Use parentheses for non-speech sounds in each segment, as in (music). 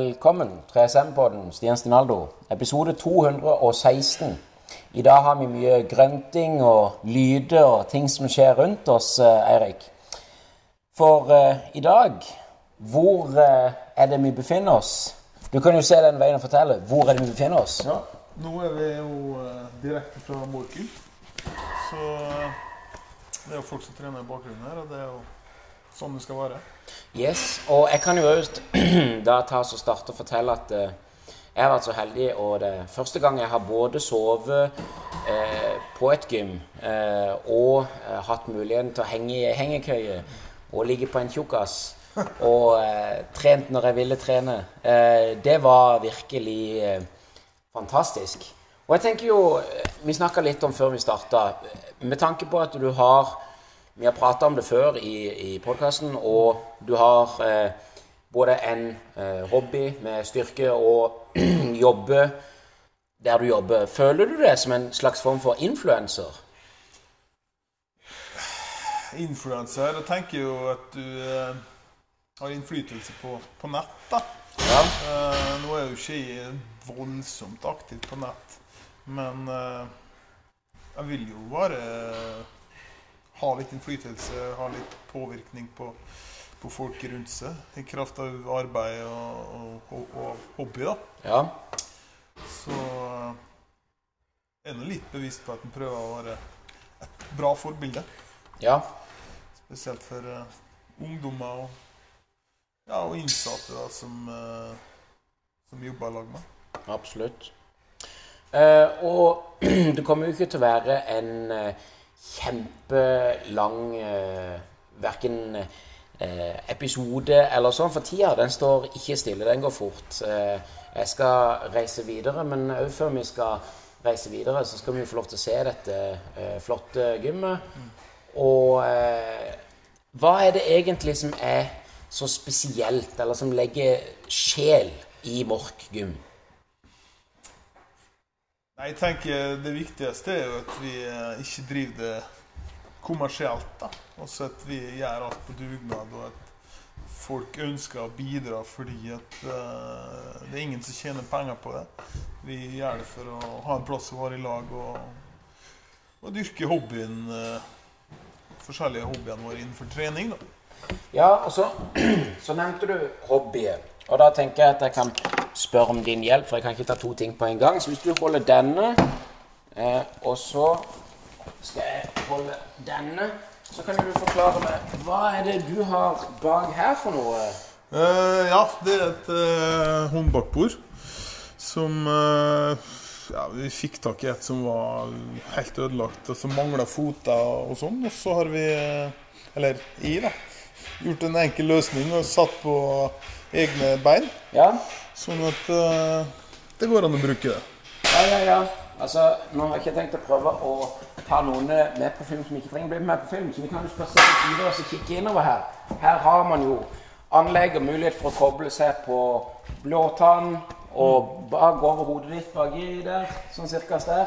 velkommen. 3SM-podden, Stian Stinaldo. Episode 216. I dag har vi mye grønting og lyder og ting som skjer rundt oss, eh, Eirik. For uh, i dag, hvor uh, er det vi befinner oss? Du kan jo se den veien og fortelle. Hvor er det vi befinner oss? Ja, nå er vi jo uh, direkte fra Morkel. Så det er jo folk som trener i bakgrunnen her, og det er jo sånn det skal være. Yes, og jeg kan jo (clears throat) da ta oss og starte og fortelle at eh, jeg har vært så heldig, og det er første gang jeg har både sovet eh, på et gym eh, og eh, hatt muligheten til å henge i hengekøye og ligge på en tjukkas (laughs) og eh, trent når jeg ville trene. Eh, det var virkelig fantastisk. Og jeg tenker jo, Vi snakka litt om før vi starta, med tanke på at du har vi har prata om det før i, i podkasten, og du har eh, både en eh, hobby med styrke og (clears throat) jobbe der du jobber. Føler du det som en slags form for influenser? Influenser Jeg tenker jo at du eh, har innflytelse på, på nett, da. Ja. Eh, nå er jo ikke jeg voldsomt aktiv på nett, men eh, jeg vil jo bare ha litt innflytelse, ha litt påvirkning på, på folk rundt seg i kraft av arbeid og, og, og hobby, da. Ja. Så jeg er jeg nå litt bevisst på at en prøver å være et bra forbilde. Ja. Spesielt for uh, ungdommer og, ja, og innsatte da, som, uh, som jobber i lag med. Absolutt. Uh, og (clears throat) det kommer jo ikke til å være en eh, kjempelang eh, verken eh, episode eller sånn, for tida den står ikke stille, den går fort. Eh, jeg skal reise videre, men òg før vi skal reise videre, så skal vi jo få lov til å se dette eh, flotte gymmet. Og eh, hva er det egentlig som er så spesielt, eller som legger sjel i Mork gym? Jeg tenker Det viktigste er jo at vi eh, ikke driver det kommersielt. da. Også at vi gjør alt på dugnad, og at folk ønsker å bidra fordi at uh, det er ingen som tjener penger på det. Vi gjør det for å ha en plass å være i lag og, og dyrke hobbyen uh, forskjellige hobbyene våre innenfor trening. da. Ja, og så, (clears throat) så nevnte du hobbyer. Og da tenker jeg at jeg kan spørre om din hjelp, for jeg kan ikke ta to ting på en gang. Så hvis du holder denne, eh, og så skal jeg holde denne, så kan du forklare meg hva er det du har bak her for noe? Uh, ja, det er et uh, håndbakbord som uh, ja, Vi fikk tak i et som var helt ødelagt, og som mangla foter og sånn. Og så har vi, eller i, da, gjort en enkel løsning og satt på egne bein. Ja? Sånn at uh, det går an å bruke det. Ja, ja, ja. Altså, nå har jeg ikke tenkt å prøve å ta noen med på film som ikke trenger å bli med på film, så vi kan jo spasere videre og kikke innover her. Her har man jo anlegg og mulighet for å koble seg på blåtann og bak over hodet ditt baki der, sånn cirka der.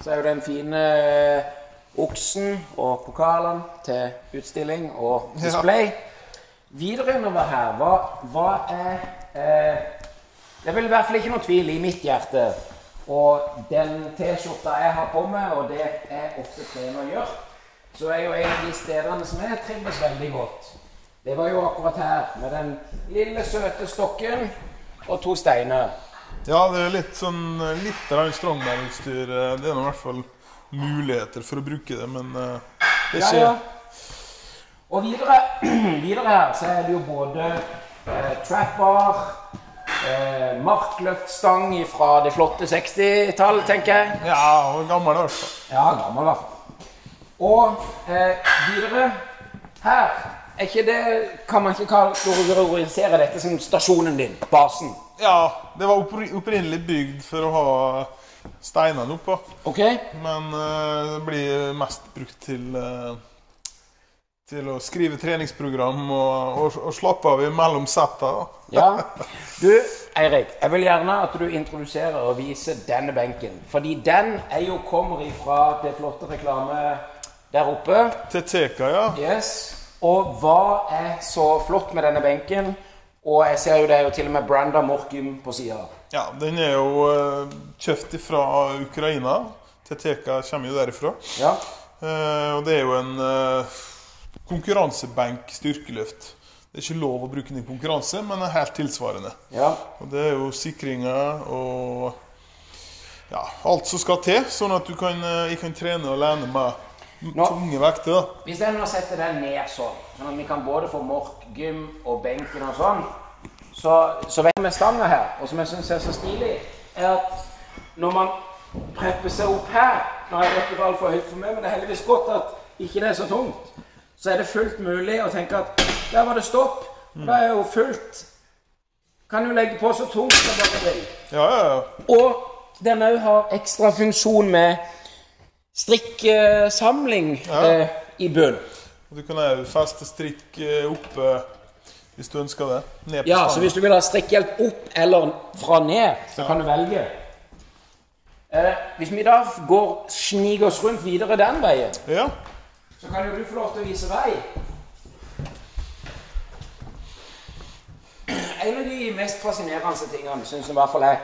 Så er jo den fine eh, oksen og pokalen til utstilling og display. Videre innover her, hva, hva er eh, Det er vel i hvert fall ikke noe tvil i mitt hjerte. Og den T-skjorta jeg har på meg, og det jeg ofte trener gjør, så er jo en av de stedene som jeg trives veldig godt. Det var jo akkurat her, med den lille, søte stokken og to steiner. Ja, det er litt sånn litt eh, Det er nå i hvert fall muligheter for å bruke det, men eh, det Ja, skjer. ja. Og videre, (clears throat) videre her så er det jo både eh, trapbar, eh, markløftstang fra det flotte 60-tall, tenker jeg. Ja, og gammel i hvert fall. Ja, gammel i hvert fall. Og eh, videre her er ikke det, Kan man ikke kategorisere dette som stasjonen din? Basen? Ja, det var opprinnelig bygd for å ha steinene oppå. Ok? Men eh, det blir mest brukt til eh, til å skrive treningsprogram og, og, og slappe av imellom setta. Ja. (laughs) Du, Eirik, jeg vil gjerne at du introduserer og viser denne benken. Fordi den er jo kommer ifra det flotte reklame der oppe. Til Teka, ja. Yes. Og hva er så flott med denne benken? Og jeg ser jo det er jo til og med Branda Morkim på sida. Ja, den er jo uh, kjøpt fra Ukraina. Teteka kommer jo derifra. Ja. Uh, og det er jo en eh, konkurransebenk styrkeløft. Det er ikke lov å bruke den i konkurranse, men er helt tilsvarende. ja. Og det er jo sikringer og ja, alt som skal til, sånn at du kan, eh, jeg kan trene alene med Nå- tunge vekter. da. Hvis jeg nå setter den ned sånn, sånn at vi kan både få mork, gym og benken og sånn, så, så vet jeg med stanga her, og som jeg syns er så stilig, er at når man prepper seg opp her Nå er dette altfor høyt for meg, men det er heldigvis godt at ikke det er så tungt. Så er det fullt mulig å tenke at der var det stopp. Da er jo fullt. Kan jo legge på så tungt som bare vil. Ja, ja, ja. Og den òg har ekstra funksjon med strikksamling Ja. eh, i bunn. Du kan òg feste strikk eh, oppe hvis du ønsker det. Ned på Ja, så hvis du vil ha strikkhjelp opp eller fra ned, så kan du velge. Eh, hvis vi da går sniker oss rundt videre den veien, Ja. Så kan jo du få lov til å vise vei. En av de mest fascinerende tingene, syns jeg i hvert fall er,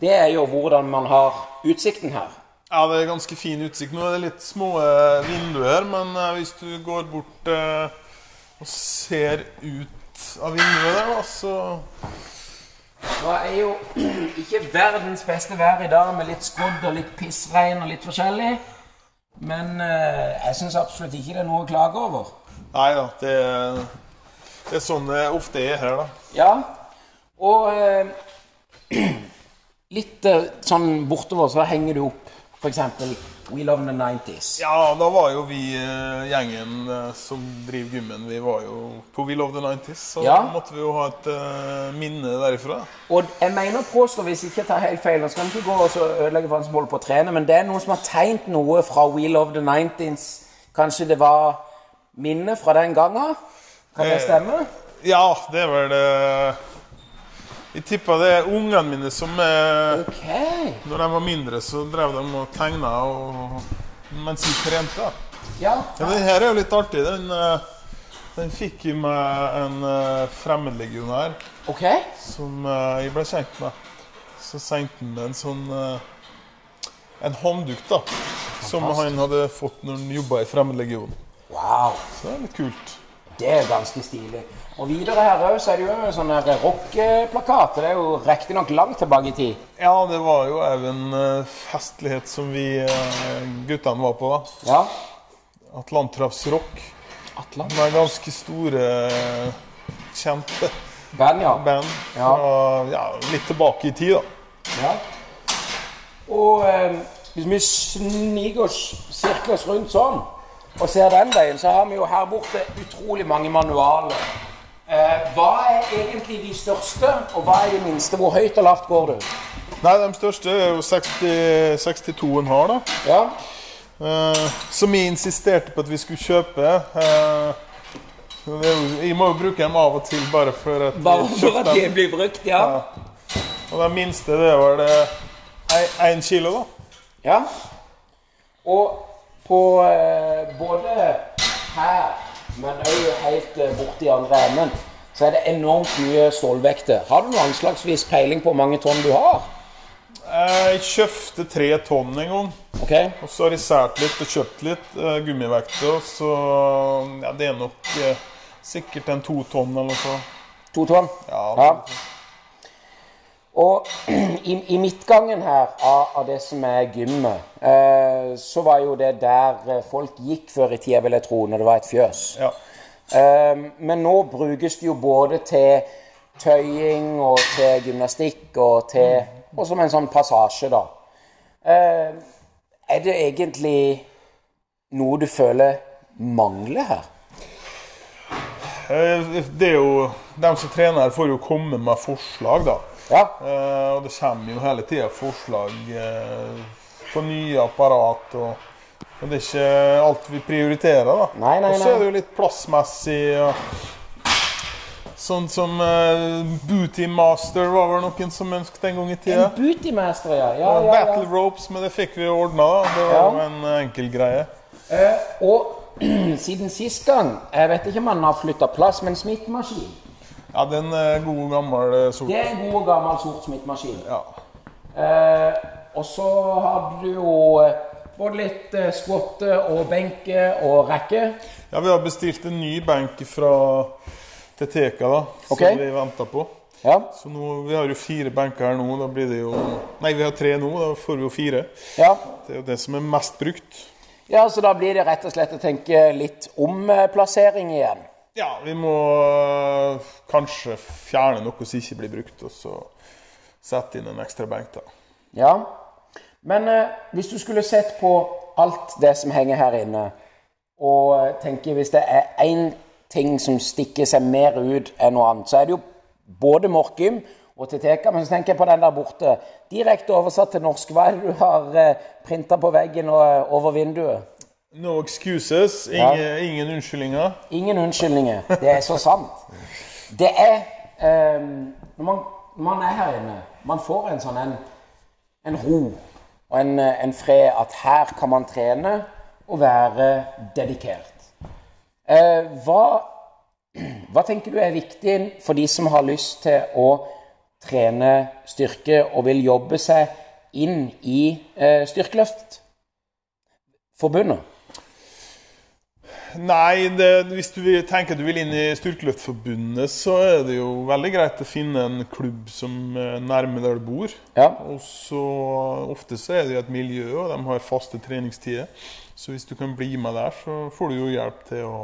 det er jo hvordan man har utsikten her. Ja, det er ganske fin utsikt. Nå er det litt små eh, vinduer, men eh, hvis du går bort eh, og ser ut av vinduet der, da, så Nå er jo (clears throat) ikke verdens beste vær i dag, med litt skodd og litt pissregn og litt forskjellig. Men eh, jeg syns absolutt ikke det er noe å klage over. Nei da, det, det er sånn det ofte er her, da. Ja, og eh, (clears throat) litt eh, sånn bortover så henger du opp f.eks. We Love the 90s. Ja, da var jo vi eh, gjengen eh, som driver gymmen, vi var jo på We Love the 90s. Så Ja. da måtte vi jo ha et eh, minne derifra. Og jeg mener påstår, påstå, hvis jeg ikke tar helt feil, nå skal vi ikke gå og så ødelegge for han som holder på å trene, men det er noen som har tegnet noe fra We Love the 90s. Kanskje det var minne fra den gangen? Kan det Eh, stemme? Ja, det er vel det Jeg tippa det er ungene mine som eh, Ok. Når de var mindre, så drev de og tegna og, mens de trente. Ja. Ja, den her er jo litt artig. Den, eh, den fikk jeg med en eh, fremmedlegionær okay. som eh, jeg ble kjent med. Så sendte han en sånn En håndduk, da. Som han hadde fått når han jobba i Fremmedlegionen. Wow. Så det er litt kult. Det er ganske stilig. Og videre her òg så er det jo sånne her rockeplakat. Det er jo riktignok langt tilbake i tid. Ja, det var jo òg en eh, festlighet som vi eh, guttene var på. da. Ja. Atlantrafs Rock. Atlant. Med ganske store, eh, kjente Band, ja. band Ja. ja, litt tilbake i tid, da. ja. Og eh, hvis vi sniker oss, sirkler oss rundt sånn, og ser den veien, så har vi jo her borte utrolig mange manualer. Eh, hva er egentlig de største, og hva er de minste? Hvor høyt og lavt går du? Nei, de største er jo 60, 62 en har, da. Ja. Eh, som jeg insisterte på at vi skulle kjøpe. Eh, jo, jeg må jo bruke dem av og til bare for at Bare for at de blir brukt, ja. Og den minste, det var det én kilo, da. Ja. Og på eh, både her, men òg helt eh, borti andre enden, så er det enormt mye stålvekter. Har du noe anslagsvis peiling på hvor mange tonn du har? Eh, Jeg kjøpte tre tonn en gang. Okay. Og så har jeg sært litt og kjøpt litt uh, gummivekter. Så ja, det er nok eh, sikkert en to tonn eller noe sånt. To tonn? Ja, Ja. Og (clears throat) i, i midtgangen her av, av det som er gymmet, eh, så var jo det der eh, folk gikk før i tida, vil jeg tro, når det var et fjøs. Ja. Eh, men nå brukes det jo både til tøying og til gymnastikk og til Og som en sånn passasje, da. Eh, er det egentlig noe du føler mangler her? Eh, Det er jo De som trener her, får jo komme med forslag, da. Ja. Eh, Og det kommer jo hele tida forslag eh, på nye apparat. Og, og det er ikke alt vi prioriterer, da. Nei, nei, Og så er det jo litt plassmessig. og Sånn som uh, Booty Master var vel noen som ønsket en gang i tida. En bootymaster, ja. ja, Og ja, Battle ropes, men det fikk vi ordna, da. Det var Ja. jo en enkel greie. Eh, og (clears throat) siden sist gang Jeg vet ikke om han har flytta plass, men smittemaskin Ja, det er en eh, god, gammel eh, sort. Det er en god gammel sort smittemaskin. Ja. Eh, og så har du jo eh, både litt skvotte og benke og rekke. ja, vi har bestilt en ny benk fra Teteka, da, Ok. som vi venter på. Ja. Så nå, Vi har jo fire benker her nå. Da blir det jo Nei, vi har tre nå. Da får vi jo fire. ja. Det er jo det som er mest brukt. Ja, så da blir det rett og slett å tenke litt om eh, plassering igjen. Ja, vi må øh, kanskje fjerne noe som ikke blir brukt, og så sette inn en ekstra benk. da. Ja. Men eh, hvis du skulle sett på alt det som henger her inne, og tenker tenke hvis det er én ting som stikker seg mer ut enn noe annet, så er det jo både Morkim og Teteka. Men så tenker jeg på den der borte. Direkte oversatt til norsk, hva er det du har eh, printa på veggen og over vinduet? No excuses. Ingen, ingen unnskyldninger. Ingen unnskyldninger. Det er så sant. Det er eh, Når man, man er her inne, man får en sånn en, en ro og en, en fred at her kan man trene og være dedikert. Eh, hva, (clears throat) hva tenker du er viktig for de som har lyst til å trene styrke og vil jobbe seg inn i eh, styrkeløftforbundet? Nei, det, hvis du vil, tenker du vil inn i Styrkeløftforbundet, så er det jo veldig greit å finne en klubb som er nærme der du bor. Ja. Og så Ofte så er det jo et miljø, og de har faste treningstider. Så hvis du kan bli med der, så får du jo hjelp til å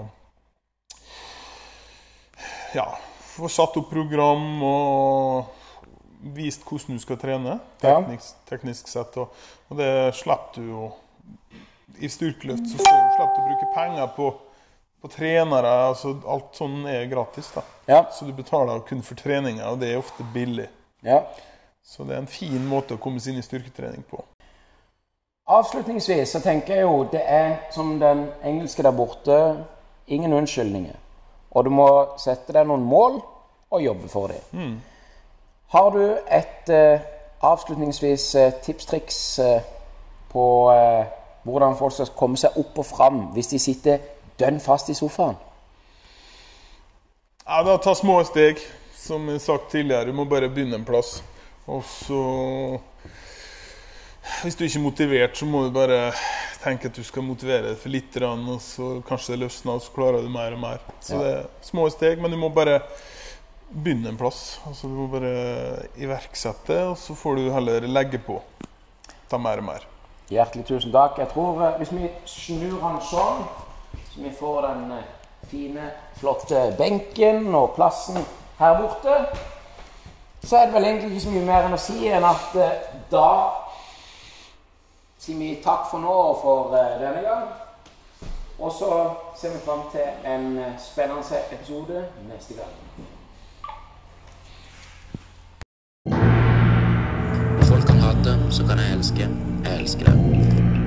ja, få satt opp program og vist hvordan du skal trene, teknisk, teknisk sett. Og, og det slipper du jo I styrkeløft så får du slipper du å bruke penger på, på trenere. altså Alt sånn er gratis. da. Ja. Så du betaler kun for treninga, og det er ofte billig. ja. Så det er en fin måte å komme seg inn i styrketrening på. Avslutningsvis så tenker jeg jo det er som den engelske der borte ingen unnskyldninger. Og du må sette deg noen mål og jobbe for dem. Har du et eh, avslutningsvis eh, tipstriks eh, på eh, hvordan folk skal komme seg opp og fram hvis de sitter dønn fast i sofaen? Ja, da Ta små steg. Som jeg sagt tidligere, du må bare begynne en plass. Og så Hvis du ikke er motivert, så må du bare tenke at du skal motivere deg for litt, og så kanskje det løsner, og så klarer du mer og mer. Så det er små steg, men du må bare begynne en plass. Altså Du må bare iverksette, og så får du heller legge på. Ta mer og mer. Hjertelig tusen takk. Jeg tror eh, Hvis vi snur den sånn, så vi får den eh, fine, flotte benken og plassen her borte, så er det vel egentlig ikke så mye mer enn å si enn at eh, da sier vi takk for nå og for denne gang. Og så ser vi fram til en spennende episode neste gang. så kan jeg elske. Jeg elsker deg.